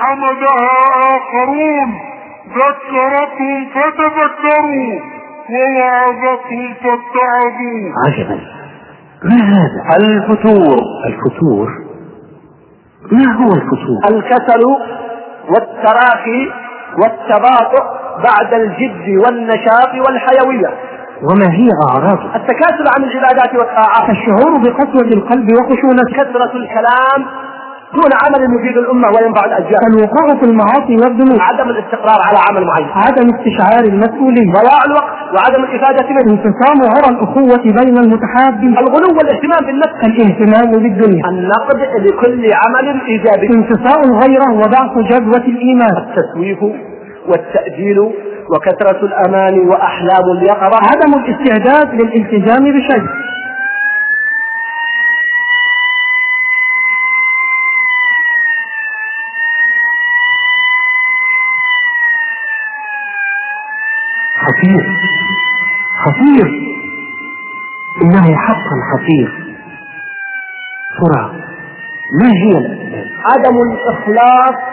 وحمدها آخرون. ذكرتهم فتذكروا. ووعظتهم فاتعظوا. عجبا. ما هذا؟ الفتور. الفتور؟ ما هو الفتور؟ الكسل والتراخي والتباطؤ بعد الجد والنشاط والحيوية. وما هي أعراضه؟ التكاسل عن العبادات والطاعات. الشعور بقسوة القلب وخشونة. كثرة الكلام دون عمل يفيد الأمة وينفع الأجيال. الوقوع في المعاصي والذنوب عدم الاستقرار على عمل معين. عدم استشعار المسؤولية ضياع الوقت وعدم الإفادة منه. انفصام عرى الأخوة بين المتحابين. الغلو والاهتمام بالنفس. الاهتمام بالدنيا. النقد لكل عمل إيجابي. انفصاء الغيرة وضعف جذوة الإيمان. التسويف والتأجيل وكثرة الأمان وأحلام اليقظة. عدم الاستعداد للالتزام بشيء. خطير. خطير. إنه حقا خطير. ترى ما هي الأسباب؟ عدم الإخلاص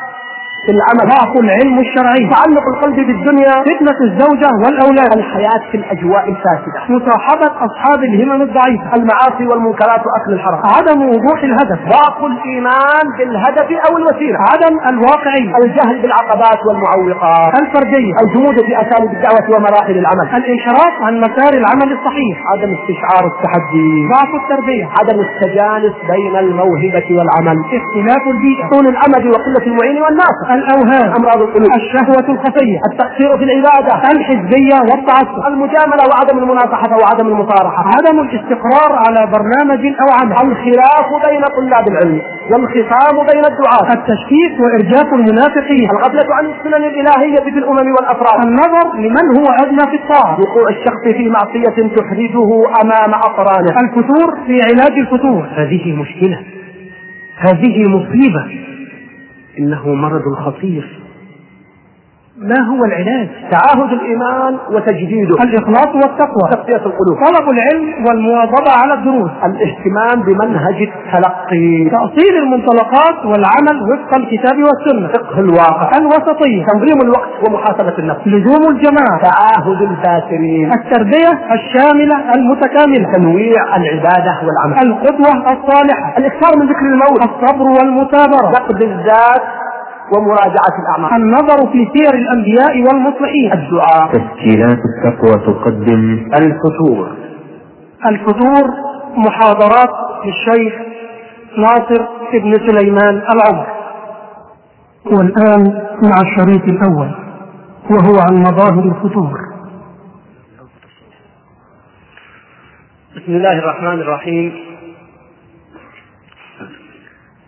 في العمل. ضعف العلم الشرعي. تعلق القلب بالدنيا. فتنة الزوجة والأولاد. الحياة في الأجواء الفاسدة. مصاحبة أصحاب الهمم الضعيفة. المعاصي والمنكرات وأكل الحرام. عدم وضوح الهدف. ضعف الإيمان بالهدف أو الوسيلة. عدم الواقعية الجهل بالعقبات والمعوقات. الفردية الجمود في أساليب الدعوة ومراحل العمل. الانحراف عن مسار العمل الصحيح. عدم استشعار التحدي. ضعف التربية. عدم التجانس بين الموهبة والعمل. اختلاف البيئة. طول الأمد وقلة المعين والناصر. الأوهام أمراض القلوب. الشهوة الخفية. التقصير في العبادة. الحزبية والتعصب. المجاملة وعدم المناصحة وعدم المصارحة. عدم الاستقرار على برنامج أو عمل. الخلاف بين طلاب العلم والخصام بين الدعاة. التشكيك وإرجاف المنافقين. الغفلة عن السنن الإلهية في الأمم والأفراد. النظر لمن هو أدنى في الطاعة. وقوع الشخص في معصية تحرجه أمام أقرانه الفتور في علاج الفتور. هذه مشكلة. هذه مصيبة. إنه مرض خطير. ما هو العلاج؟ تعاهد الإيمان وتجديده. الإخلاص والتقوى. تقوية القلوب. طلب العلم والمواظبة على الدروس. الاهتمام بمنهج التلقي. تأصيل المنطلقات والعمل وفق الكتاب والسنة. فقه الواقع. الوسطية. تنظيم الوقت ومحاسبة النفس. لزوم الجماعة. تعاهد الفاسرين التربية الشاملة المتكاملة. تنويع العبادة والعمل. القدوة الصالحة. الإكثار من ذكر الموت. الصبر والمثابرة. فقد الذات ومراجعة الأعمال. النظر في سير الأنبياء والمصلحين. الدعاء. تسجيلات التقوى تقدم. الفتور الفتور محاضرات للشيخ ناصر ابن سليمان العمر. والآن مع الشريط الأول وهو عن مظاهر الفتور بسم الله الرحمن الرحيم.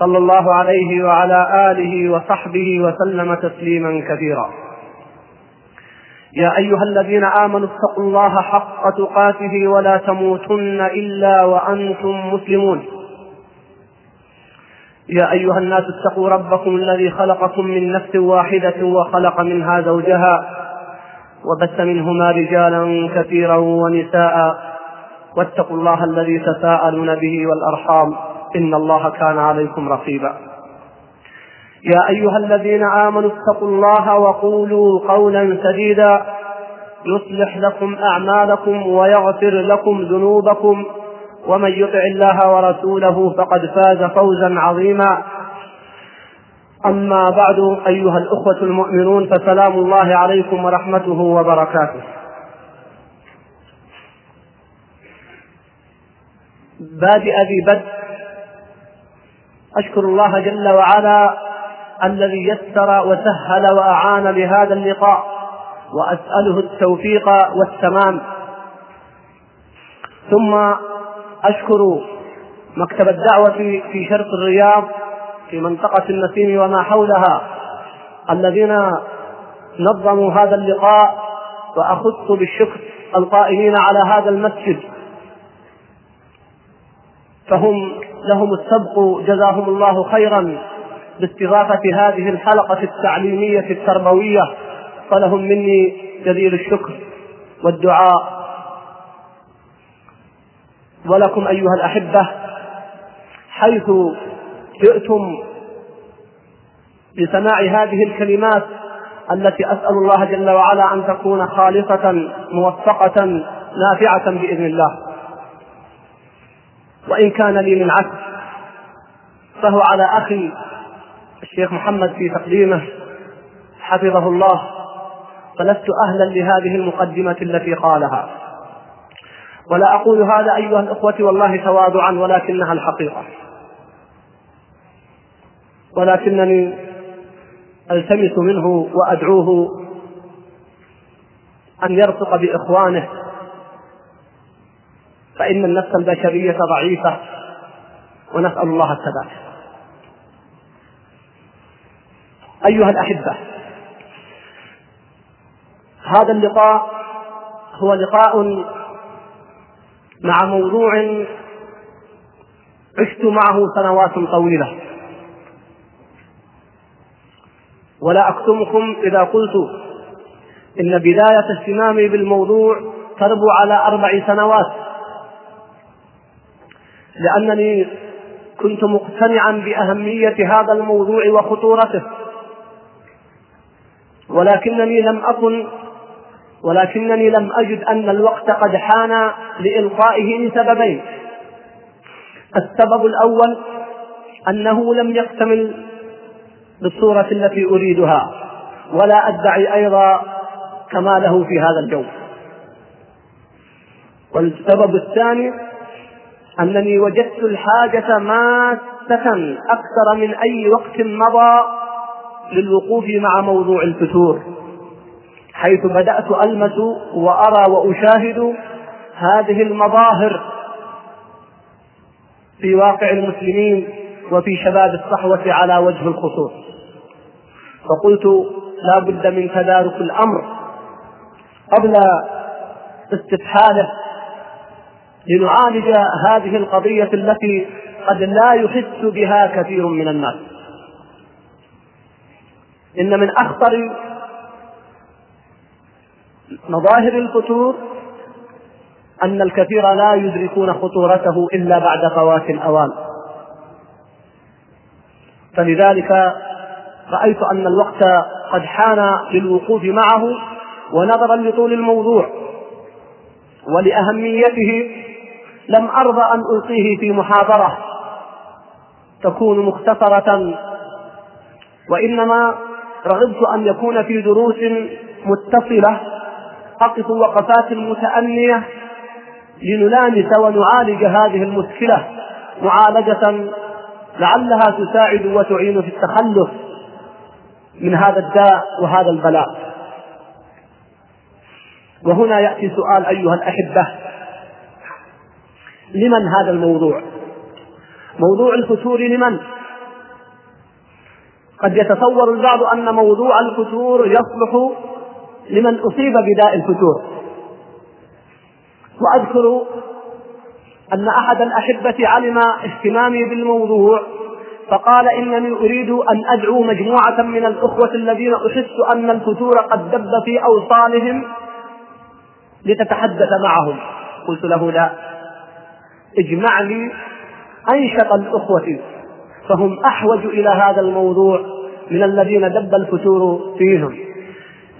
صلى الله عليه وعلى آله وصحبه وسلم تسليما كثيرا يا أيها الذين آمنوا اتقوا الله حق تقاته ولا تموتن إلا وأنتم مسلمون. يا أيها الناس اتقوا ربكم الذي خلقكم من نفس واحدة وخلق منها زوجها وبث منهما رجالا كثيرا ونساء. واتقوا الله الذي تساءلون به والأرحام. إن الله كان عليكم رقيبا. يا أيها الذين آمنوا اتقوا الله وقولوا قولا سديدا. يصلح لكم أعمالكم ويغفر لكم ذنوبكم. ومن يطع الله ورسوله فقد فاز فوزا عظيما. أما بعد أيها الأخوة المؤمنون فسلام الله عليكم ورحمته وبركاته. بادئ ذي بدء أشكر الله جل وعلا الذي يسر وسهل وأعان لهذا اللقاء وأسأله التوفيق والتمام. ثم أشكر مكتب الدعوة في شرق الرياض في منطقة النسيم وما حولها الذين نظموا هذا اللقاء وأخص بالشكر القائمين على هذا المسجد. فهم لهم السبق جزاهم الله خيرا باستضافة هذه الحلقة التعليمية التربوية فلهم مني جزيل الشكر والدعاء. ولكم أيها الأحبة حيث جئتم لسماع هذه الكلمات التي أسأل الله جل وعلا أن تكون خالصة موفقة نافعة بإذن الله. وإن كان لي من عكس فهو على أخي الشيخ محمد في تقديمه حفظه الله فلست أهلا لهذه المقدمة التي قالها. ولا أقول هذا أيها الأخوة والله تواضعا ولكنها الحقيقة. ولكنني ألتمس منه وأدعوه أن يرفق بإخوانه فإن النفس البشرية ضعيفة ونسأل الله الثبات أيها الأحبة هذا اللقاء هو لقاء مع موضوع عشت معه سنوات طويلة. ولا أكتمكم إذا قلت إن بداية اهتمامي بالموضوع تربو على أربع سنوات. لأنني كنت مقتنعا بأهمية هذا الموضوع وخطورته. ولكنني لم أكن ولكنني لم أجد أن الوقت قد حان لإلقائه لسببين. السبب الأول أنه لم يكتمل بالصورة التي أريدها ولا أدعي أيضا كماله في هذا الجو. والسبب الثاني أنني وجدت الحاجة ماسة أكثر من أي وقت مضى للوقوف مع موضوع الفتور حيث بدأت ألمس وأرى وأشاهد هذه المظاهر في واقع المسلمين وفي شباب الصحوة على وجه الخصوص. فقلت لا بد من تدارك الأمر قبل استفحاله لنعالج هذه القضية التي قد لا يحس بها كثير من الناس. إن من أخطر مظاهر الفتور أن الكثير لا يدركون خطورته إلا بعد فوات الأوان. فلذلك رأيت أن الوقت قد حان للوقوف معه ونظرا لطول الموضوع ولأهميته لم أرضى أن ألقيه في محاضرة. تكون مختصرة. وإنما رغبت أن يكون في دروس متصلة أقف وقفات متأنية لنلامس ونعالج هذه المشكلة معالجة لعلها تساعد وتعين في التخلص من هذا الداء وهذا البلاء. وهنا يأتي سؤال أيها الأحبة. لمن هذا الموضوع؟ موضوع الفتور لمن؟ قد يتصور البعض أن موضوع الفتور يصلح لمن أصيب بداء الفتور. وأذكر أن أحد الأحبة علم اهتمامي بالموضوع فقال إنني أريد أن أدعو مجموعة من الأخوة الذين أحس أن الفتور قد دب في أوصالهم لتتحدث معهم. قلت له لا. اجمع لي أنشط الأخوة فهم أحوج إلى هذا الموضوع من الذين دب الفتور فيهم.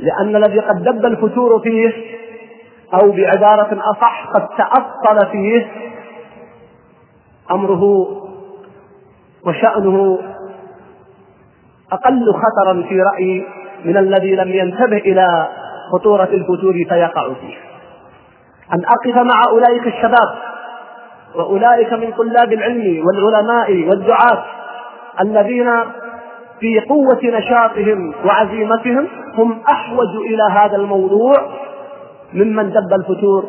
لأن الذي قد دب الفتور فيه أو بعبارة أصح قد تأصل فيه أمره وشأنه أقل خطرا في رأيي من الذي لم ينتبه إلى خطورة الفتور فيقع فيه. أن أقف مع أولئك الشباب وأولئك من طلاب العلم والعلماء والدعاة الذين في قوة نشاطهم وعزيمتهم هم أحوج إلى هذا الموضوع ممن دب الفتور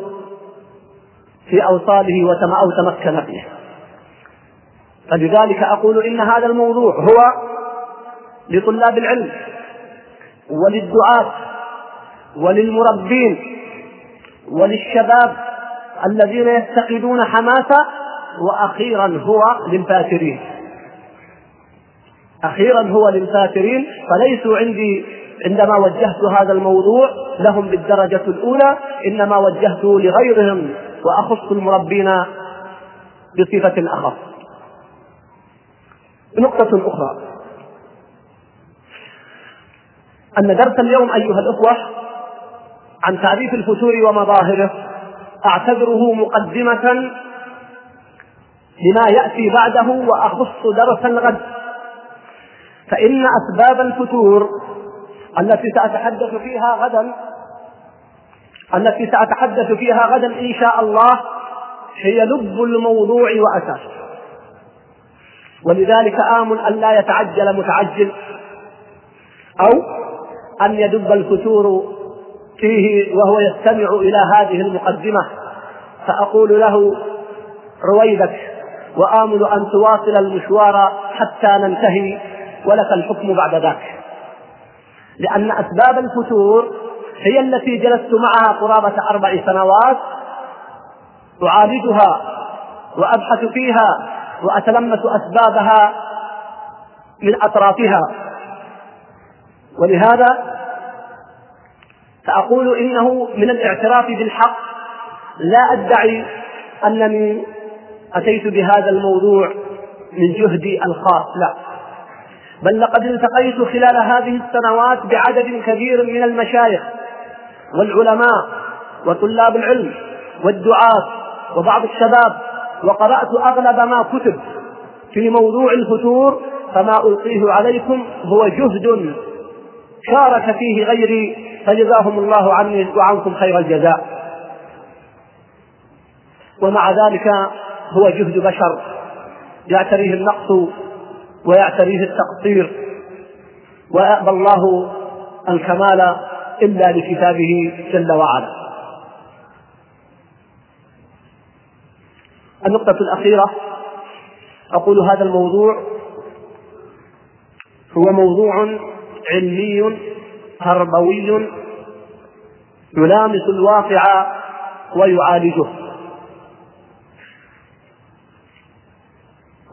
في أوصاله أو تمكن فيه. فلذلك أقول إن هذا الموضوع هو لطلاب العلم وللدعاة وللمربين وللشباب الذين يفتقدون حماسة وأخيرا هو للفاترين أخيرا هو للفاترين فليسوا عندي عندما وجهت هذا الموضوع لهم بالدرجة الأولى إنما وجهته لغيرهم وأخص المربين بصفة أخص نقطة أخرى. أن درس اليوم أيها الأخوة عن تعريف الفتور ومظاهره. أعتبره مقدمة لما يأتي بعده وأخص درس الغد فإن أسباب الفتور التي سأتحدث فيها غدا التي سأتحدث فيها غدا إن شاء الله هي لب الموضوع وأساسه ولذلك آمل أن لا يتعجل متعجل أو أن يدب الفتور فيه وهو يستمع إلى هذه المقدمة فأقول له رويدك وآمل أن تواصل المشوار حتى ننتهي ولك الحكم بعد ذاك. لأن أسباب الفتور هي التي جلست معها قرابة أربع سنوات أعالجها وأبحث فيها وأتلمس أسبابها من أطرافها. ولهذا فأقول إنه من الاعتراف بالحق. لا أدعي أنني أتيت بهذا الموضوع من جهدي الخاص لا. بل لقد التقيت خلال هذه السنوات بعدد كبير من المشايخ والعلماء وطلاب العلم والدعاة وبعض الشباب وقرأت أغلب ما كتب في موضوع الفتور فما ألقيه عليكم هو جهد شارك فيه غيري فجزاهم الله عني وعنكم خير الجزاء. ومع ذلك هو جهد بشر. يعتريه النقص ويعتريه التقصير. ويأبى الله الكمال إلا لكتابه جل وعلا. النقطة الأخيرة أقول هذا الموضوع هو موضوع علمي تربوي يلامس الواقع ويعالجه.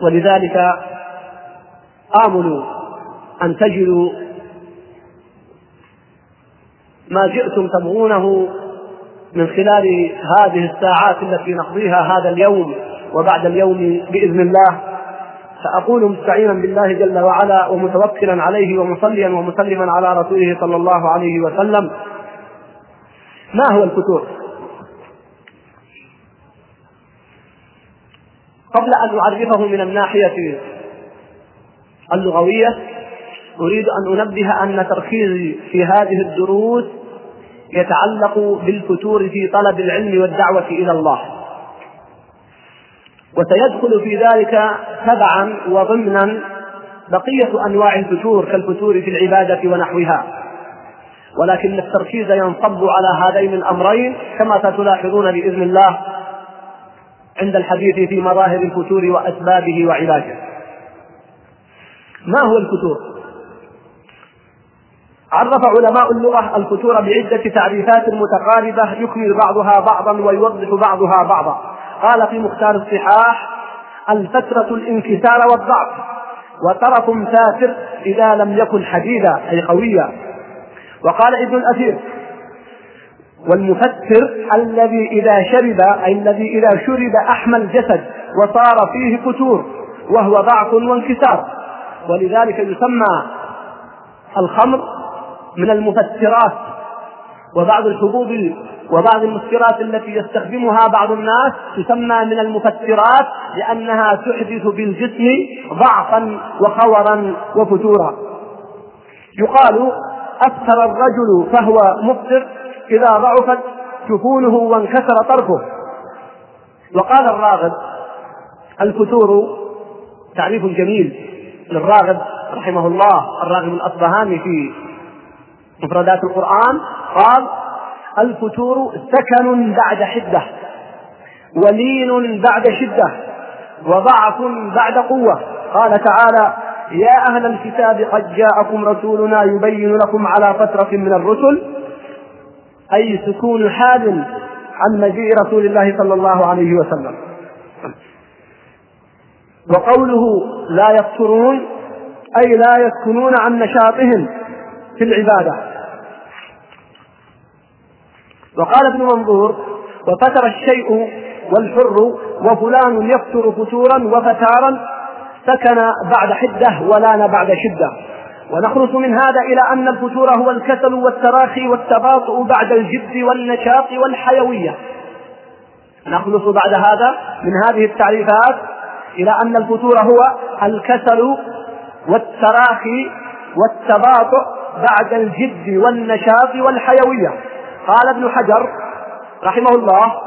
ولذلك آمل أن تجدوا ما جئتم تبغونه من خلال هذه الساعات التي نقضيها هذا اليوم وبعد اليوم بإذن الله. فأقول مستعينا بالله جل وعلا ومتوكلا عليه ومصليا ومسلما على رسوله صلى الله عليه وسلم ما هو الفتور؟ قبل أن أعرفه من الناحية اللغوية أريد أن أنبه أن تركيزي في هذه الدروس يتعلق بالفتور في طلب العلم والدعوة إلى الله وسيدخل في ذلك تبعا وضمنا بقية أنواع الفتور كالفتور في العبادة ونحوها. ولكن التركيز ينصب على هذين الأمرين كما ستلاحظون بإذن الله عند الحديث في مظاهر الفتور وأسبابه وعلاجه. ما هو الفتور؟ عرف علماء اللغة الفتور بعدة تعريفات متقاربة يكمل بعضها بعضا ويوضح بعضها بعضا. قال في مختار الصحاح الفترة الانكسار والضعف وطرف سافر إذا لم يكن حديدا أي قويا. وقال ابن الأثير والمفتر الذي إذا شرب أي الذي إذا شرب أحمى الجسد وصار فيه فتور وهو ضعف وانكسار. ولذلك يسمى الخمر من المفترات وبعض الحبوب وبعض المسكرات التي يستخدمها بعض الناس تسمى من المفترات لأنها تحدث بالجسم ضعفا وخورا وفتورا. يقال أكثر الرجل فهو مفطر إذا ضعفت جفونه وانكسر طرفه. وقال الراغب الفتور تعريف جميل للراغب رحمه الله الراغب الأصبهاني في مفردات القرآن. قال الفتور سكن بعد حدة ولين بعد شدة وضعف بعد قوة. قال تعالى يا أهل الكتاب قد جاءكم رسولنا يبين لكم على فترة من الرسل أي سكون حال عن مجيء رسول الله صلى الله عليه وسلم. وقوله لا يفترون أي لا يسكنون عن نشاطهم في العبادة. وقال ابن منظور وفتر الشيء والحر وفلان يفتر فتورا وفتارا سكن بعد حدة ولان بعد شدة. ونخلص من هذا إلى أن الفتور هو الكسل والتراخي والتباطؤ بعد الجد والنشاط والحيوية. نخلص بعد هذا من هذه التعريفات إلى أن الفتور هو الكسل والتراخي والتباطؤ بعد الجد والنشاط والحيوية. قال ابن حجر رحمه الله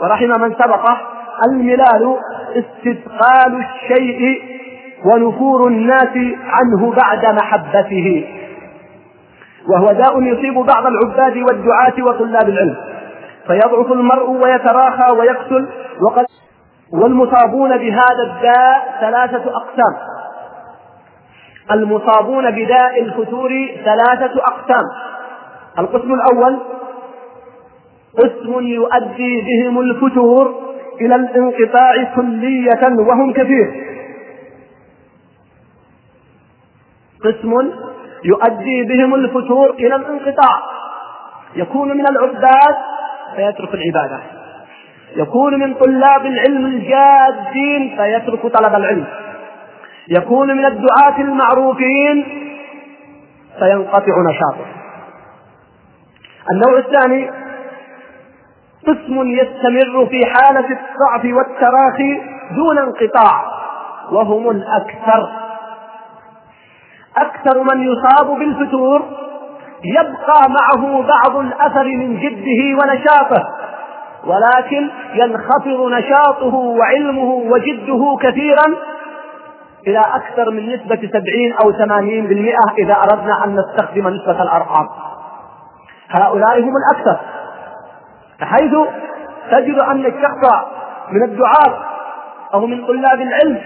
ورحم من سبقه الملال استثقال الشيء ونفور الناس عنه بعد محبته. وهو داء يصيب بعض العباد والدعاة وطلاب العلم. فيضعف المرء ويتراخى ويقتل وقد والمصابون بهذا الداء ثلاثة أقسام. المصابون بداء الفتور ثلاثة أقسام. القسم الأول قسم يؤدي بهم الفتور إلى الانقطاع كلية وهم كثير. قسم يؤدي بهم الفتور إلى الانقطاع. يكون من العباد فيترك العبادة. يكون من طلاب العلم الجادين فيترك طلب العلم. يكون من الدعاة المعروفين فينقطع نشاطه. النوع الثاني قسم يستمر في حالة الضعف والتراخي دون انقطاع وهم الأكثر. أكثر من يصاب بالفتور يبقى معه بعض الأثر من جده ونشاطه ولكن ينخفض نشاطه وعلمه وجده كثيرا إلى أكثر من نسبة سبعين أو ثمانين بالمئة إذا أردنا أن نستخدم نسبة الأرقام. هؤلاء هم الأكثر. حيث تجد أن الشخص من الدعاة أو من طلاب العلم.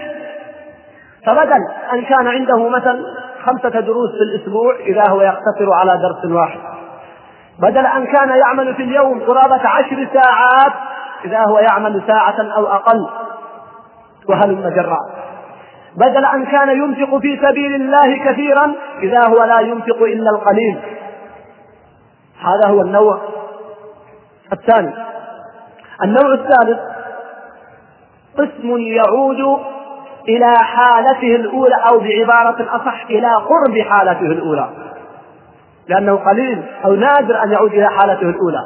فبدل أن كان عنده مثلا خمسة دروس في الأسبوع إذا هو يقتصر على درس واحد. بدل أن كان يعمل في اليوم قرابة عشر ساعات إذا هو يعمل ساعة أو أقل. وهلم جرا بدل أن كان ينفق في سبيل الله كثيرا إذا هو لا ينفق إلا القليل. هذا هو النوع الثاني. النوع الثالث قسم يعود إلى حالته الأولى أو بعبارة أصح إلى قرب حالته الأولى. لأنه قليل أو نادر أن يعود إلى حالته الأولى.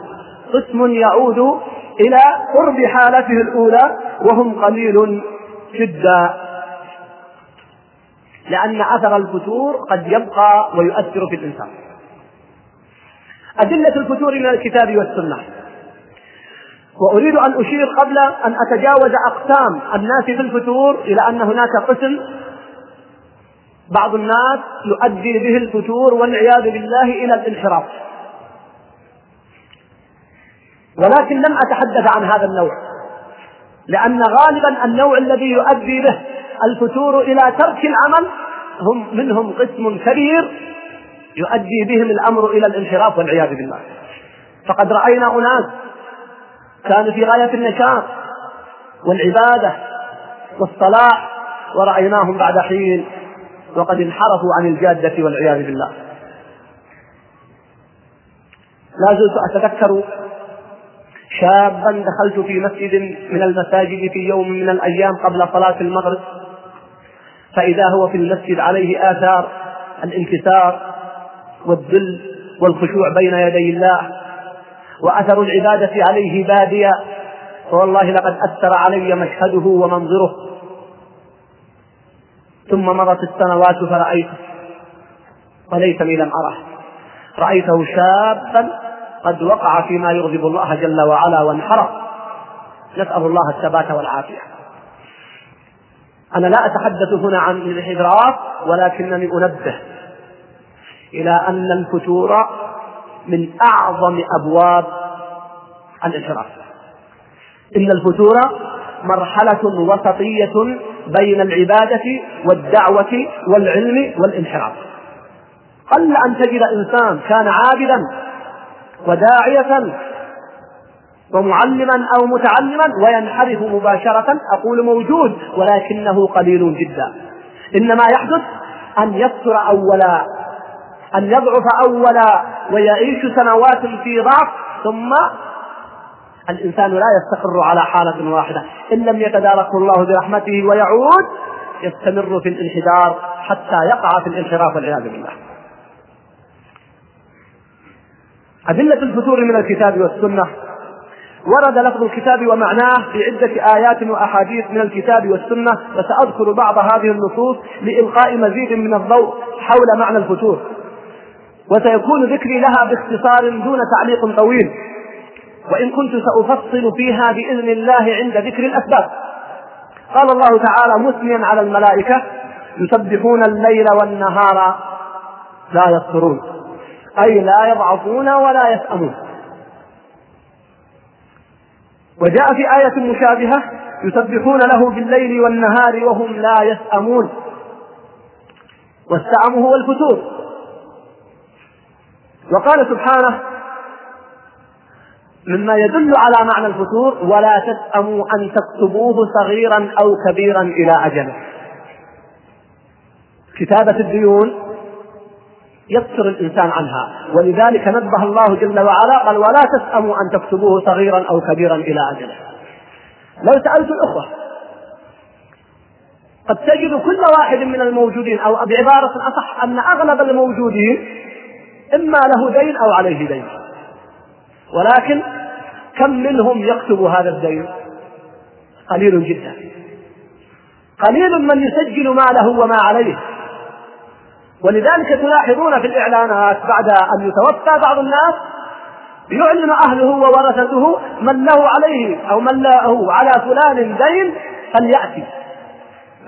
قسم يعود إلى قرب حالته الأولى وهم قليل جدا. لأن أثر الفتور قد يبقى ويؤثر في الإنسان. أدلة الفتور من الكتاب والسنة. وأريد أن أشير قبل أن أتجاوز أقسام الناس في الفتور إلى أن هناك قسم بعض الناس يؤدي به الفتور والعياذ بالله إلى الانحراف. ولكن لم أتحدث عن هذا النوع لأن غالبا النوع الذي يؤدي به الفتور إلى ترك العمل هم منهم قسم كبير يؤدي بهم الأمر إلى الانحراف والعياذ بالله. فقد رأينا أناس كانوا في غاية النشاط والعبادة والصلاح ورأيناهم بعد حين وقد انحرفوا عن الجادة والعياذ بالله. لا زلت أتذكر شابا دخلت في مسجد من المساجد في يوم من الأيام قبل صلاة المغرب فإذا هو في المسجد عليه آثار الانكسار والذل والخشوع بين يدي الله وأثر العبادة عليه باديا. فوالله لقد أثر علي مشهده ومنظره. ثم مضت السنوات فرأيته. وليتني لم أره. رأيته شابا قد وقع فيما يغضب الله جل وعلا وانحرف. نسأل الله الثبات والعافية. أنا لا أتحدث هنا عن الانحراف ولكنني أنبه إلى أن الفتور من أعظم أبواب الانحراف. إن الفتور مرحلة وسطية بين العبادة والدعوة والعلم والانحراف. قل أن تجد إنسان كان عابدا وداعية ومعلما أو متعلما وينحرف مباشرة أقول موجود ولكنه قليل جدا. إنما يحدث أن يكثر أولا أن يضعف أولا ويعيش سنوات في ضعف ثم الإنسان لا يستقر على حالة واحدة. إن لم يتداركه الله برحمته ويعود يستمر في الانحدار حتى يقع في الانحراف والعياذ بالله. أدلة الفتور من الكتاب والسنة. ورد لفظ الكتاب ومعناه في عدة آيات وأحاديث من الكتاب والسنة وسأذكر بعض هذه النصوص لإلقاء مزيد من الضوء حول معنى الفتور. وسيكون ذكري لها باختصار دون تعليق طويل. وإن كنت سأفصل فيها بإذن الله عند ذكر الأسباب. قال الله تعالى مثنيا على الملائكة يسبحون الليل والنهار لا يفترون. أي لا يضعفون ولا يسأمون. وجاء في آية مشابهة يسبحون له بالليل والنهار وهم لا يسأمون. والسأم هو الفتور. وقال سبحانه مما يدل على معنى الفتور ولا تسأموا أن تكتبوه صغيرا أو كبيرا إلى أجله كتابة الديون يكثر الإنسان عنها ولذلك نبه الله جل وعلا قال ولا تسأموا أن تكتبوه صغيرا أو كبيرا إلى أجله لو سألت الأخوة قد تجد كل واحد من الموجودين أو بعبارة أصح أن أغلب الموجودين إما له دين أو عليه دين. ولكن كم منهم يكتب هذا الدين؟ قليل جدا. قليل من يسجل ما له وما عليه. ولذلك تلاحظون في الإعلانات بعد أن يتوفى بعض الناس يعلن أهله وورثته من له عليه أو من له على فلان دين فليأتي.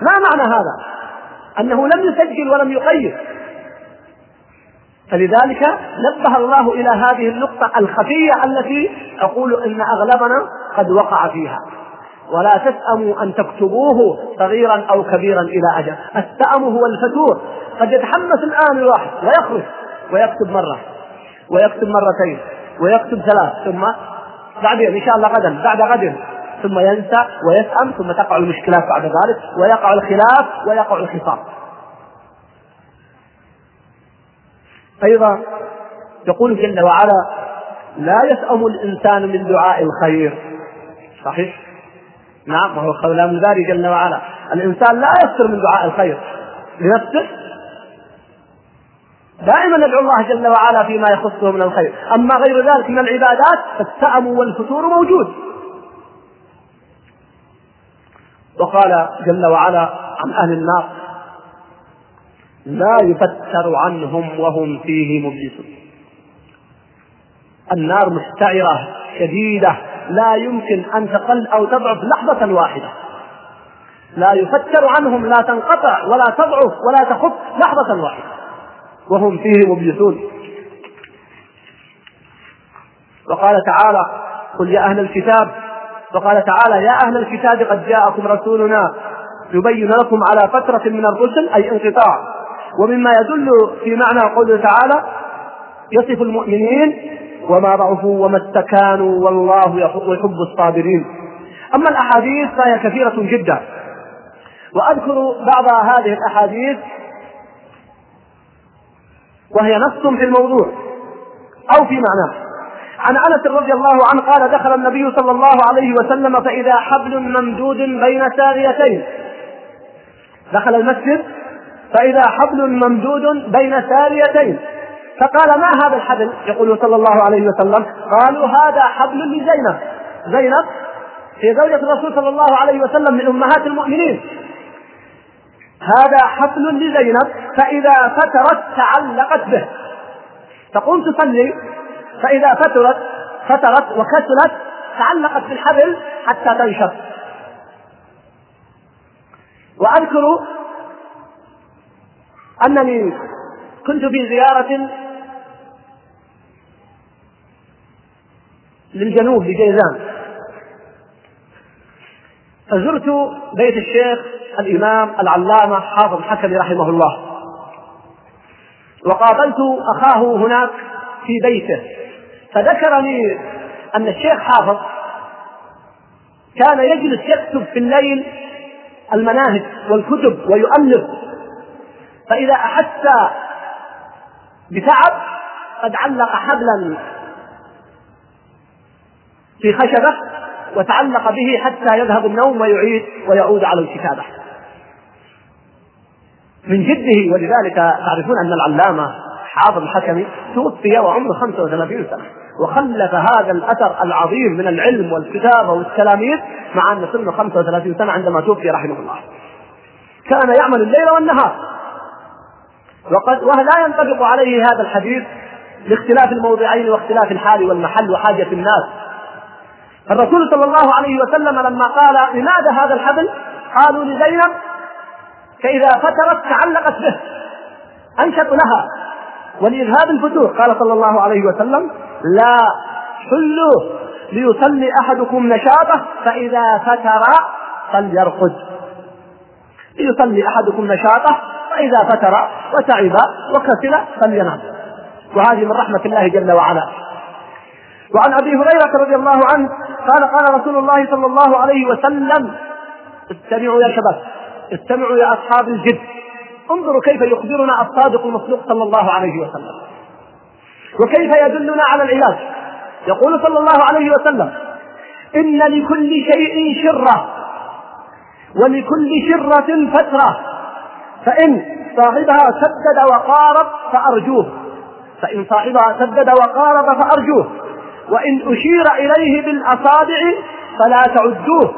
ما معنى هذا؟ أنه لم يسجل ولم يقيد. فلذلك نبه الله إلى هذه النقطة الخفية التي أقول إن أغلبنا قد وقع فيها. ولا تسأموا أن تكتبوه صغيرا أو كبيرا إلى أجل. السأم هو الفتور. قد يتحمس الآن الواحد ويخرج ويكتب مرة ويكتب مرتين ويكتب ثلاث ثم بعدين إن شاء الله غدا بعد غد ثم ينسى ويسأم ثم تقع المشكلات بعد ذلك ويقع الخلاف ويقع الخصام. أيضا يقول جل وعلا لا يسأم الإنسان من دعاء الخير. صحيح؟ نعم وهو كلام الباري جل وعلا. الإنسان لا يكثر من دعاء الخير. لنفسه؟ دائما ندعو الله جل وعلا فيما يخصه من الخير. أما غير ذلك من العبادات فالسأم والفتور موجود. وقال جل وعلا عن أهل النار لا يفتر عنهم وهم فيه مبلسون. النار مستعرة شديدة لا يمكن أن تقل أو تضعف لحظة واحدة. لا يفتر عنهم لا تنقطع ولا تضعف ولا تخف لحظة واحدة. وهم فيه مبلسون. وقال تعالى قل يا أهل الكتاب وقال تعالى يا أهل الكتاب قد جاءكم رسولنا يبين لكم على فترة من الرسل أي انقطاع. ومما يدل في معنى قوله تعالى يصف المؤمنين وما ضعفوا وما استكانوا والله يحب الصابرين. أما الأحاديث فهي كثيرة جدا. وأذكر بعض هذه الأحاديث وهي نص في الموضوع أو في معناه. عن أنس رضي الله عنه قال دخل النبي صلى الله عليه وسلم فإذا حبل ممدود بين ساريتين. دخل المسجد فإذا حبل ممدود بين ساريتين. فقال ما هذا الحبل؟ يقول صلى الله عليه وسلم قالوا هذا حبل لزينب. زينب هي زوجة الرسول صلى الله عليه وسلم من أمهات المؤمنين. هذا حبل لزينب فإذا فترت تعلقت به. تقوم تصلي فإذا فترت فترت وكسلت تعلقت بالحبل حتى تنشف. وأذكر أنني كنت في زيارة للجنوب لجيزان. فزرت بيت الشيخ الإمام العلامة حافظ حكمي رحمه الله. وقابلت أخاه هناك في بيته. فذكر لي أن الشيخ حافظ كان يجلس يكتب في الليل المناهج والكتب ويؤلف فإذا أحس بتعب قد علق حبلا في خشبة وتعلق به حتى يذهب النوم ويعيد ويعود على الكتابة. من جده ولذلك تعرفون أن العلامة حافظ الحكمي توفي وعمره 35 سنة وخلف هذا الأثر العظيم من العلم والكتابة والتلاميذ مع أن سنه 35 سنة عندما توفي رحمه الله. كان يعمل الليل والنهار. وقد ولا ينطبق عليه هذا الحديث لاختلاف الموضعين واختلاف الحال والمحل وحاجة الناس. الرسول صلى الله عليه وسلم لما قال لماذا هذا الحبل؟ قالوا لزينب فإذا فترت تعلقت به أنشط لها. ولإذهاب الفتور. قال صلى الله عليه وسلم لا حلوا ليصلي أحدكم نشاطه فإذا فتر فليرقد. ليصلي أحدكم نشاطه فإذا فتر وتعب وكسل فلينام. وهذه من رحمة الله جل وعلا. وعن أبي هريرة رضي الله عنه قال قال رسول الله صلى الله عليه وسلم استمعوا يا شباب استمعوا يا أصحاب الجد. انظروا كيف يخبرنا الصادق المصدوق صلى الله عليه وسلم. وكيف يدلنا على العلاج. يقول صلى الله عليه وسلم إن لكل شيء شرة ولكل شرة فترة. فإن صاحبها سدد وقارب فأرجوه. فإن صاحبها سدد وقارب فأرجوه. وإن أشير إليه بالأصابع فلا تعدوه.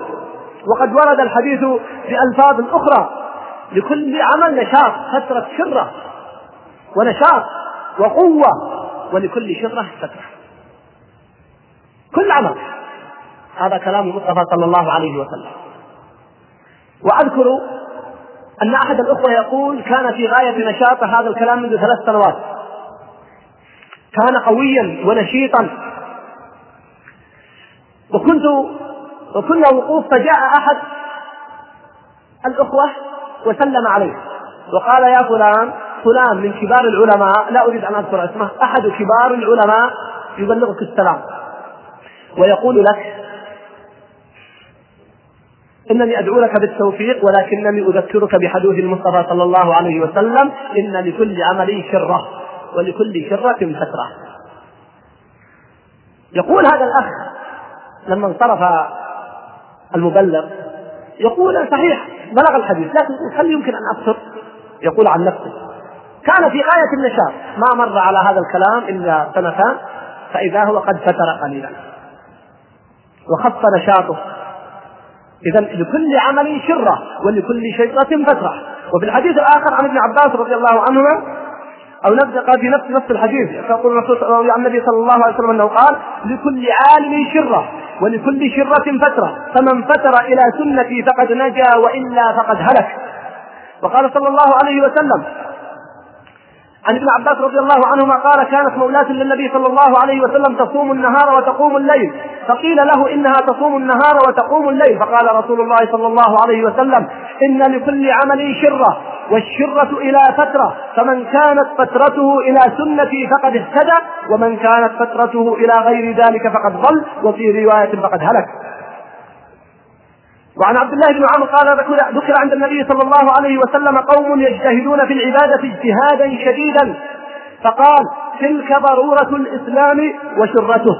وقد ورد الحديث بألفاظ أخرى. لكل عمل نشاط فترة شرة ونشاط وقوة ولكل شرة فترة كل عمل. هذا كلام المصطفى صلى الله عليه وسلم. وأذكر أن أحد الأخوة يقول كان في غاية نشاطه هذا الكلام منذ ثلاث سنوات. كان قويا ونشيطا. وكنت وكنا وقوف فجاء أحد الأخوة وسلم عليه. وقال يا فلان فلان من كبار العلماء لا أريد أن أذكر اسمه أحد كبار العلماء يبلغك السلام. ويقول لك إنني أدعو لك بالتوفيق ولكنني أذكرك بحديث المصطفى صلى الله عليه وسلم إن لكل عمل شرة ولكل شرة فترة يقول هذا الأخ لما انصرف المبلغ يقول صحيح بلغ الحديث لكن هل يمكن أن أبصر؟ يقول عن نفسه كان في غاية النشاط ما مر على هذا الكلام إلا سنتان فإذا هو قد فتر قليلا وخف نشاطه. إذا لكل عمل شرة ولكل شجرة فترة وفي الحديث الآخر عن ابن عباس رضي الله عنهما أو نبدأ في نفس نفس الحديث. يقول الرسول عن النبي صلى الله عليه وسلم أنه قال لكل عالم شرة ولكل شرة فترة فمن فتر إلى سنتي فقد نجا وإلا فقد هلك. وقال صلى الله عليه وسلم عن ابن عباس رضي الله عنهما قال كانت مولاة للنبي صلى الله عليه وسلم تصوم النهار وتقوم الليل. فقيل له إنها تصوم النهار وتقوم الليل. فقال رسول الله صلى الله عليه وسلم إن لكل عمل شرة والشرة إلى فترة. فمن كانت فترته إلى سنتي فقد اهتدى ومن كانت فترته إلى غير ذلك فقد ضل وفي رواية فقد هلك. وعن عبد الله بن عمرو قال ذكر عند النبي صلى الله عليه وسلم قوم يجتهدون في العبادة اجتهادا شديدا. فقال تلك ضرورة الإسلام وشرته.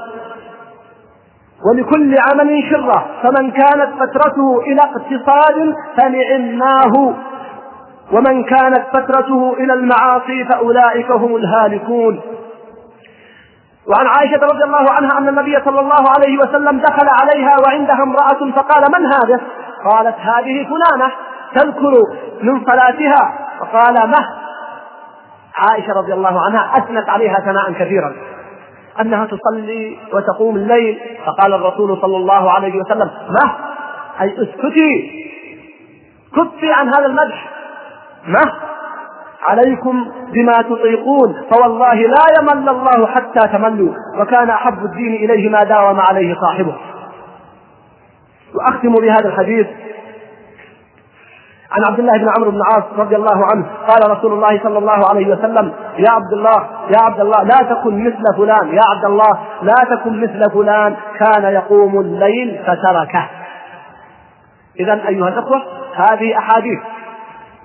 ولكل عمل شرة. فمن كانت فترته إلى اقتصاد فنعماه ومن كانت فترته إلى المعاصي فأولئك هم الهالكون. وعن عائشة رضي الله عنها أن النبي صلى الله عليه وسلم دخل عليها وعندها امرأة فقال من هذا؟ قالت هذه فلانة تذكر من صلاتها. فقال مه. عائشة رضي الله عنها أثنت عليها ثناء كثيرا. أنها تصلي وتقوم الليل. فقال الرسول صلى الله عليه وسلم مه. أي اسكتي. كفي عن هذا المدح. مه. عليكم بما تطيقون فوالله لا يمل الله حتى تملوا وكان أحب الدين إليه ما داوم عليه صاحبه. وأختم بهذا الحديث عن عبد الله بن عمرو بن العاص رضي الله عنه. قال رسول الله صلى الله عليه وسلم يا عبد الله يا عبد الله لا تكن مثل فلان يا عبد الله لا تكن مثل فلان كان يقوم الليل فتركه. إذا أيها الأخوة هذه أحاديث.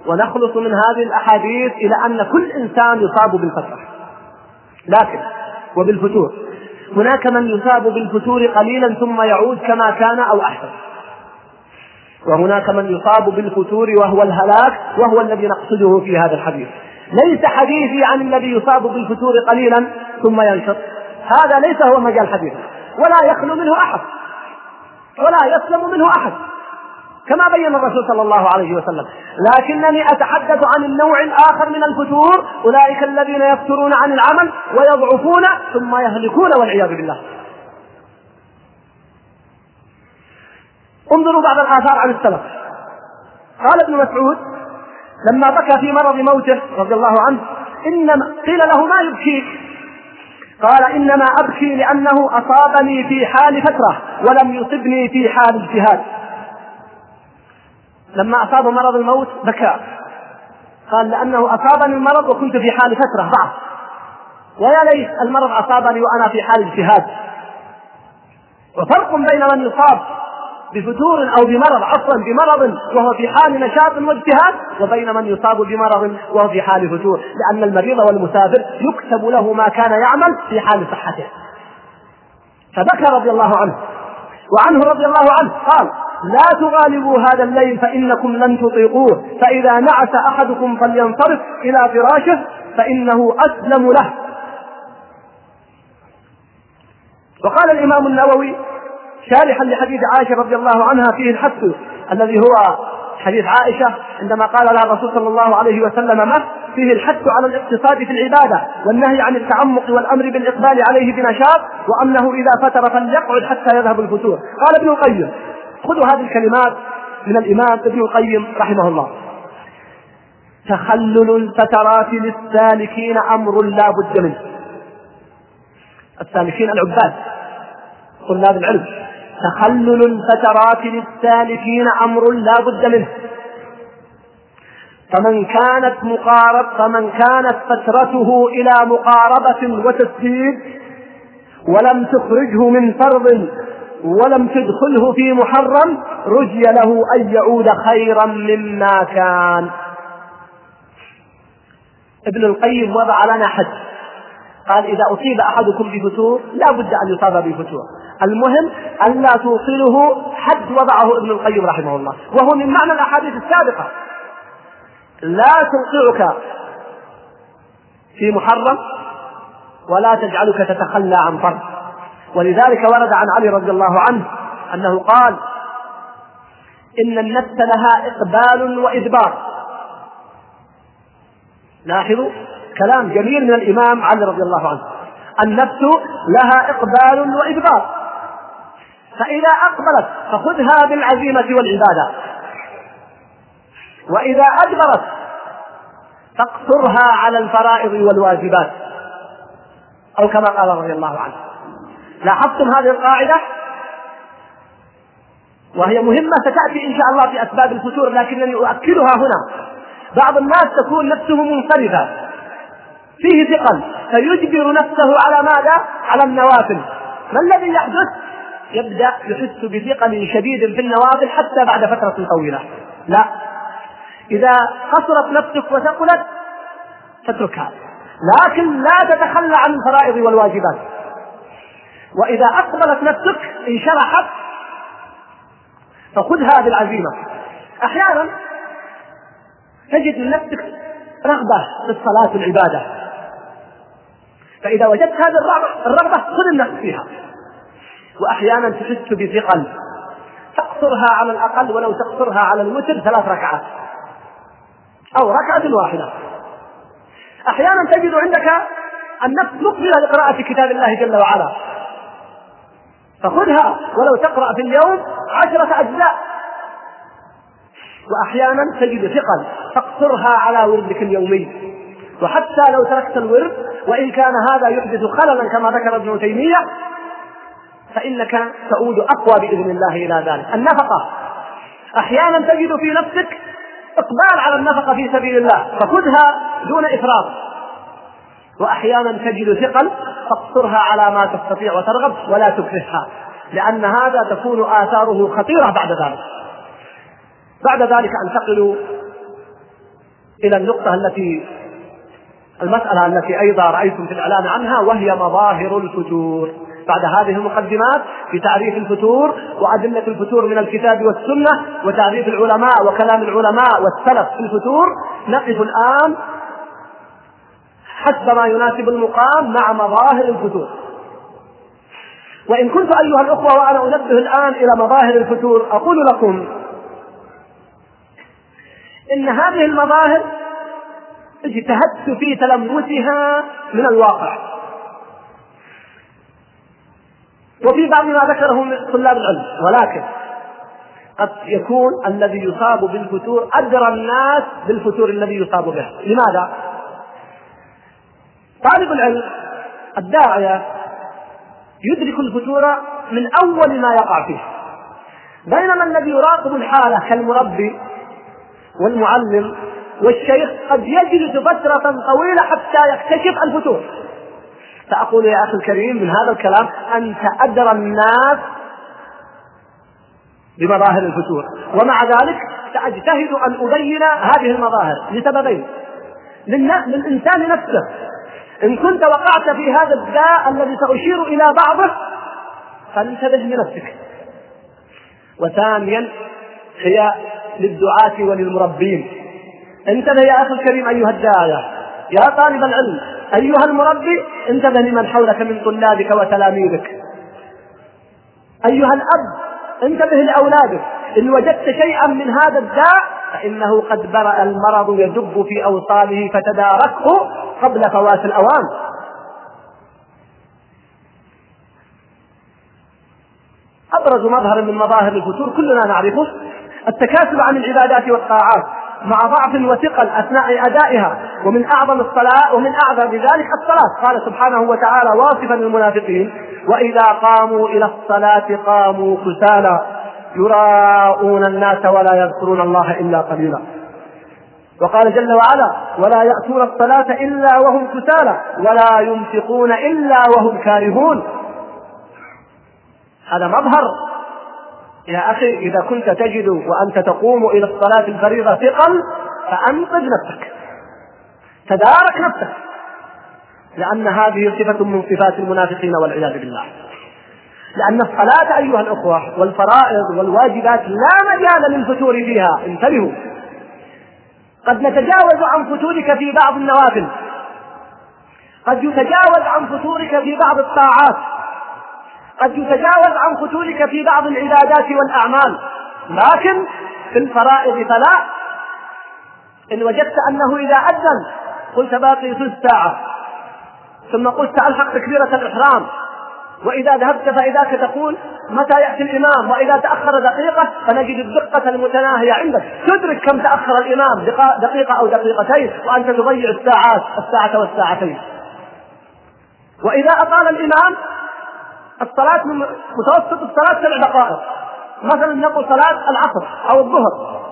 ونخلص من هذه الأحاديث إلى أن كل إنسان يصاب بالفترة. لكن وبالفتور. هناك من يصاب بالفتور قليلا ثم يعود كما كان أو أحسن. وهناك من يصاب بالفتور وهو الهلاك وهو الذي نقصده في هذا الحديث. ليس حديثي عن الذي يصاب بالفتور قليلا ثم ينشط. هذا ليس هو مجال حديثنا. ولا يخلو منه أحد. ولا يسلم منه أحد. كما بين الرسول صلى الله عليه وسلم. لكنني أتحدث عن النوع الآخر من الفتور أولئك الذين يفترون عن العمل ويضعفون ثم يهلكون والعياذ بالله. انظروا بعض الآثار عن السلف. قال ابن مسعود لما بكى في مرض موته رضي الله عنه إنما قيل له ما يبكيك قال إنما أبكي لأنه أصابني في حال فترة ولم يصبني في حال اجتهاد. لما أصاب مرض الموت بكى. قال لأنه أصابني المرض وكنت في حال فترة ضعف. ويا ليت المرض أصابني وأنا في حال اجتهاد. وفرق بين من يصاب بفتور أو بمرض عفوا بمرض وهو في حال نشاط واجتهاد وبين من يصاب بمرض وهو في حال فتور. لأن المريض والمسافر يكتب له ما كان يعمل في حال صحته. فبكى رضي الله عنه. وعنه رضي الله عنه قال لا تغالبوا هذا الليل فإنكم لن تطيقوه. فإذا نعس أحدكم فلينصرف إلى فراشه فإنه أسلم له. وقال الإمام النووي شارحا لحديث عائشة رضي الله عنها فيه الحث الذي هو حديث عائشة عندما قال لها الرسول صلى الله عليه وسلم ما؟ فيه الحث على الاقتصاد في العبادة والنهي عن التعمق والأمر بالإقبال عليه بنشاط وأنه إذا فتر فليقعد حتى يذهب الفتور. قال ابن القيم خذوا هذه الكلمات من الإمام ابن القيم رحمه الله. تخلل الفترات للسالكين أمر لا بد منه. السالكين العباد طلاب العلم. تخلل الفترات للسالكين أمر لا بد منه. فمن كانت مقارب فمن كانت فترته إلى مقاربة وتسديد ولم تخرجه من فرض ولم تدخله في محرم رجي له أن يعود خيرا مما كان. ابن القيم وضع لنا حد. قال إذا أصيب أحدكم بفتور لا بد أن يصاب بفتور. المهم ألا توصله حد وضعه ابن القيم رحمه الله. وهو من معنى الأحاديث السابقة. لا توقعك في محرم ولا تجعلك تتخلى عن فرض. ولذلك ورد عن علي رضي الله عنه أنه قال إن النفس لها إقبال وإدبار. لاحظوا كلام جميل من الإمام علي رضي الله عنه. النفس لها إقبال وإدبار. فإذا أقبلت فخذها بالعزيمة والعبادة. وإذا أدبرت فاقصرها على الفرائض والواجبات. أو كما قال رضي الله عنه. لاحظتم هذه القاعدة؟ وهي مهمة ستأتي إن شاء الله في أسباب الفتور لكنني أؤكدها هنا. بعض الناس تكون نفسه منصرفة. فيه ثقل. فيجبر نفسه على ماذا؟ على النوافل. ما الذي يحدث؟ يبدأ يحس بثقل شديد في النوافل حتى بعد فترة طويلة. لا. إذا قصرت نفسك وثقلت فاتركها لكن لا تتخلى عن الفرائض والواجبات. وإذا أقبلت نفسك انشرحت فخذها بالعزيمة أحيانا تجد من نفسك رغبة في الصلاة والعبادة فإذا وجدت هذه الرغبة خذ النفس فيها. وأحيانا تحس بثقل. تقصرها على الأقل ولو تقصرها على الوتر ثلاث ركعات أو ركعة واحدة. أحيانا تجد عندك النفس مقبلة لقراءة كتاب الله جل وعلا. فخذها ولو تقرأ في اليوم عشرة أجزاء. وأحيانا تجد ثقل تقصرها على وردك اليومي. وحتى لو تركت الورد وإن كان هذا يحدث خللا كما ذكر ابن تيمية فإنك تعود أقوى بإذن الله إلى ذلك. النفقة. أحيانا تجد في نفسك إقبال على النفقة في سبيل الله فخذها دون إفراط. وأحيانا تجد ثقل فاقصرها على ما تستطيع وترغب ولا تكرهها لأن هذا تكون آثاره خطيرة بعد ذلك. بعد ذلك أنتقل إلى النقطة التي المسألة التي أيضا رأيتم في الإعلان عنها وهي مظاهر الفتور. بعد هذه المقدمات في تعريف الفتور وأدلة الفتور من الكتاب والسنة وتعريف العلماء وكلام العلماء والسلف في الفتور نقف الآن حسب ما يناسب المقام مع مظاهر الفتور. وإن كنت أيها الأخوة وأنا أنبه الآن إلى مظاهر الفتور أقول لكم إن هذه المظاهر اجتهدت في تلمسها من الواقع. وفي بعض ما ذكره من طلاب العلم ولكن قد يكون الذي يصاب بالفتور أدرى الناس بالفتور الذي يصاب به لماذا؟ طالب العلم الداعية يدرك الفتور من أول ما يقع فيه بينما الذي يراقب الحالة كالمربي والمعلم والشيخ قد يجلس فترة طويلة حتى يكتشف الفتور فأقول يا أخي الكريم من هذا الكلام أنت أدرى الناس بمظاهر الفتور ومع ذلك سأجتهد أن أبين هذه المظاهر لسببين. للإنسان نفسه. إن كنت وقعت في هذا الداء الذي سأشير إلى بعضه فانتبه لنفسك. وثانيا هي للدعاة وللمربين. انتبه يا أخي الكريم أيها الداعية. يا طالب العلم أيها المربي انتبه لمن حولك من طلابك وتلاميذك. أيها الأب انتبه لأولادك. إن وجدت شيئا من هذا الداء فإنه قد برأ المرض يدب في أوصاله فتداركه قبل فوات الأوان. أبرز مظهر من مظاهر الفتور كلنا نعرفه التكاسل عن العبادات والطاعات مع ضعف وثقل أثناء أدائها ومن أعظم الصلاه ومن أعظم ذلك الصلاة. قال سبحانه وتعالى واصفا المنافقين وإذا قاموا إلى الصلاة قاموا كسالى يراءون الناس ولا يذكرون الله إلا قليلا. وقال جل وعلا ولا يأتون الصلاة إلا وهم كسالى ولا ينفقون إلا وهم كارهون. هذا مظهر. يا أخي إذا كنت تجد وأنت تقوم إلى الصلاة الفريضة ثقل فأنقذ نفسك. تدارك نفسك. لأن هذه صفة من صفات المنافقين والعياذ بالله. لأن الصلاة أيها الأخوة والفرائض والواجبات لا مجال للفتور فيها. انتبهوا. قد نتجاوز عن فتورك في بعض النوافل. قد يتجاوز عن فتورك في بعض الطاعات. قد يتجاوز عن فتورك في بعض العبادات والأعمال. لكن في الفرائض فلا. إن وجدت أنه إذا أذن قلت باقي ثلث ساعة. ثم قلت ألحق تكبيرة الإحرام. وإذا ذهبت فإذاك تقول متى يأتي الإمام؟ وإذا تأخر دقيقة فنجد الدقة المتناهية عندك. تدرك كم تأخر الإمام دقيقة أو دقيقتين وأنت تضيع الساعات الساعة والساعتين. وإذا أطال الإمام الصلاة من متوسط الصلاة سبع دقائق. مثلا نقول صلاة العصر أو الظهر.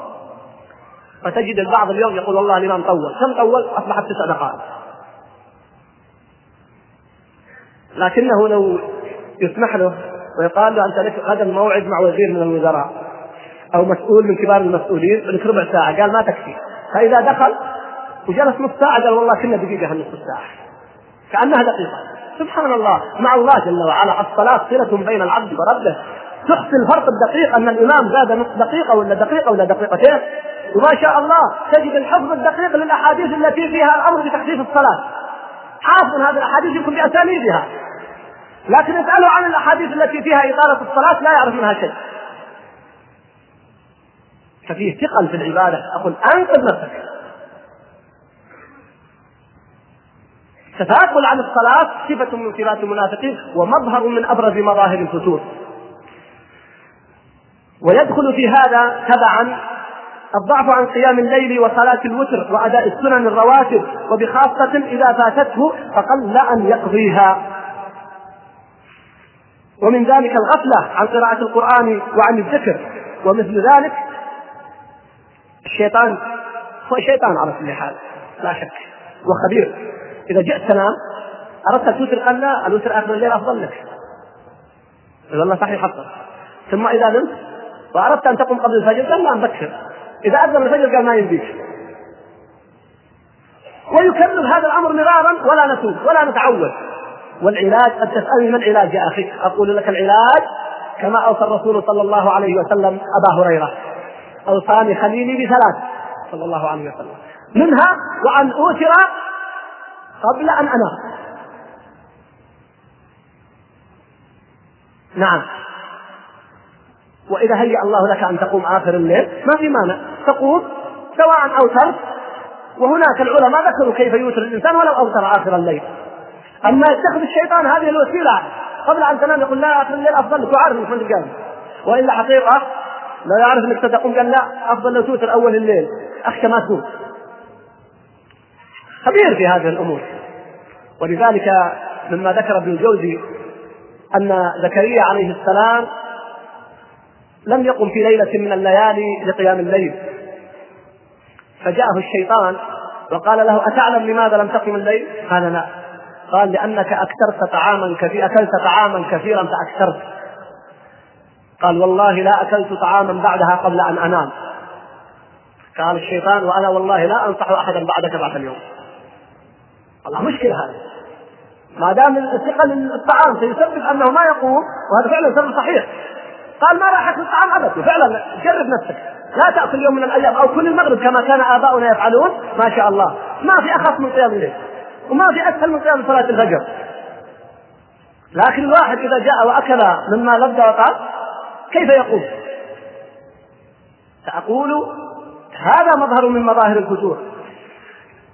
فتجد البعض اليوم يقول والله الإمام طول. كم طول؟ أصبحت تسع دقائق. لكنه لو يسمح له ويقال له أنت لك غدا موعد مع وزير من الوزراء أو مسؤول من كبار المسؤولين لك ربع ساعة؟ قال ما تكفي. فإذا دخل وجلس نص ساعة قال والله كنا دقيقة هالنص ساعة؟ كأنها دقيقة. سبحان الله مع الله جل وعلا الصلاة صلة بين العبد وربه. تحصي الفرق الدقيق أن الإمام زاد نصف دقيقة ولا دقيقة ولا دقيقتين. وما شاء الله تجد الحفظ الدقيق للأحاديث التي فيها الأمر بتخفيف الصلاة. حافظ هذه الأحاديث يمكن بأسانيدها. لكن اساله عن الأحاديث التي فيها إطالة الصلاة لا يعرف منها شيء. ففيه ثقل في العبادة. أقول انقذ نفسك التثاقل عن الصلاة صفة من صفات المنافقين ومظهر من أبرز مظاهر الفتور. ويدخل في هذا تبعا الضعف عن قيام الليل وصلاة الوتر وأداء السنن الرواتب وبخاصة إذا فاتته فقل أن يقضيها. ومن ذلك الغفلة عن قراءة القرآن وعن الذكر. ومثل ذلك الشيطان هو شيطان على كل حال لا شك وخبير إذا جئت تنام أردت الوتر قال لا الوتر آخر الليل أفضل لك. والله صحيح حصل ثم إذا نمت وأردت أن تقوم قبل الفجر قال لا نبكر إذا أذن الفجر قال ما يمديك ويكرر هذا الأمر مرارا ولا نتوب ولا نتعود. والعلاج قد تسألني ما العلاج يا أخي؟ أقول لك العلاج كما أوصى الرسول صلى الله عليه وسلم أبا هريرة. أوصاني خليلي بثلاث صلى الله عليه وسلم. منها وأن أوتر قبل أن أنام. نعم. وإذا هيأ الله لك أن تقوم آخر الليل ما في مانع. تقوم سواء أوترت وهناك العلماء ذكروا كيف يوتر الإنسان ولو أوتر آخر الليل. أما يتخذ الشيطان هذه الوسيلة. قبل أن تنام يقول لا آخر الليل أفضل لك. وعارف إنك قال وإلا حقيقة لا يعرف أنك ستقوم قال لا أفضل لو توتر أول الليل. أخشى ما تقوم خبير في هذه الأمور. ولذلك مما ذكر ابن الجوزي أن زكريا عليه السلام لم يقم في ليلة من الليالي لقيام الليل. فجاءه الشيطان وقال له أتعلم لماذا لم تقم الليل؟ قال لا. قال لأنك أكثرت طعاما كثيرا أكلت طعاما كثيرا فأكثرت. قال والله لا أكلت طعاما بعدها قبل أن أنام. قال الشيطان وأنا والله لا أنصح أحدا بعدك بعد اليوم. والله مشكلة هذا ما دام ثقل الطعام سيسبب أنه ما يقوم وهذا فعلا سبب صحيح. قال ما راح اكل الطعام ابدا. وفعلا جرب نفسك. لا تأكل يوم من الأيام أو كل المغرب كما كان آباؤنا يفعلون. ما شاء الله. ما في اخف من قيام الليل. وما في اسهل من قيام صلاة الفجر. لكن الواحد إذا جاء وأكل مما لذ وقال كيف يقوم؟ فاقول هذا مظهر من مظاهر الفتور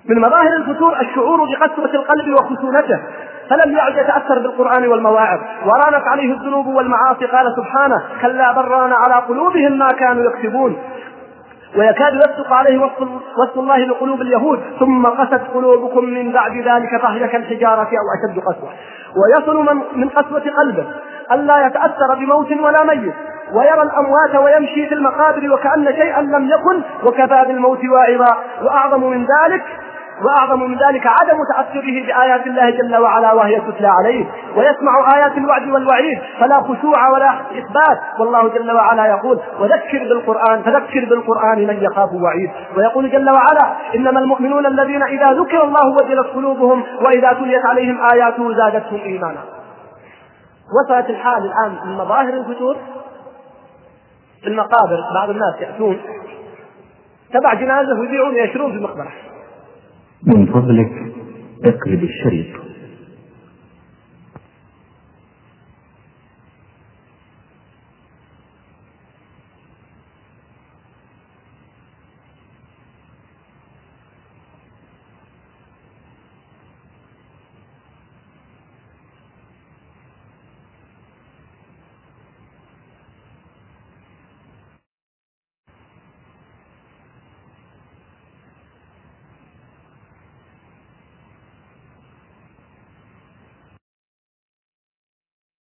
من مظاهر الفتور الشعور بقسوة القلب وخشونته فلم يعد يتأثر بالقرآن والمواعظ. ورانت عليه الذنوب والمعاصي قال سبحانه كلا بران على قلوبهم ما كانوا يكسبون. ويكاد يصدق عليه وصف, وصف الله لقلوب اليهود. ثم قست قلوبكم من بعد ذلك فهي كالحجارة أو أشد قسوة. ويصل من, من قسوة قلبه ألا يتأثر بموت ولا ميت ويرى الأموات ويمشي في المقابر وكأن شيئا لم يكن وكفى بالموت واعظا وأعظم من ذلك وأعظم من ذلك عدم تأثره بآيات الله جل وعلا وهي تتلى عليه ويسمع آيات الوعد والوعيد فلا خشوع ولا إثبات والله جل وعلا يقول وذكر بالقرآن فذكر بالقرآن من يخاف وعيد ويقول جل وعلا إنما المؤمنون الذين إذا ذكر الله وجلت قلوبهم وإذا تليت عليهم آياته زادتهم إيمانا. وصلت الحال الآن من مظاهر الفتور؟ في المقابر بعض الناس يأتون تبع جنازة ويبيعون يشرون في المقبرة. من فضلك اقلب الشريط.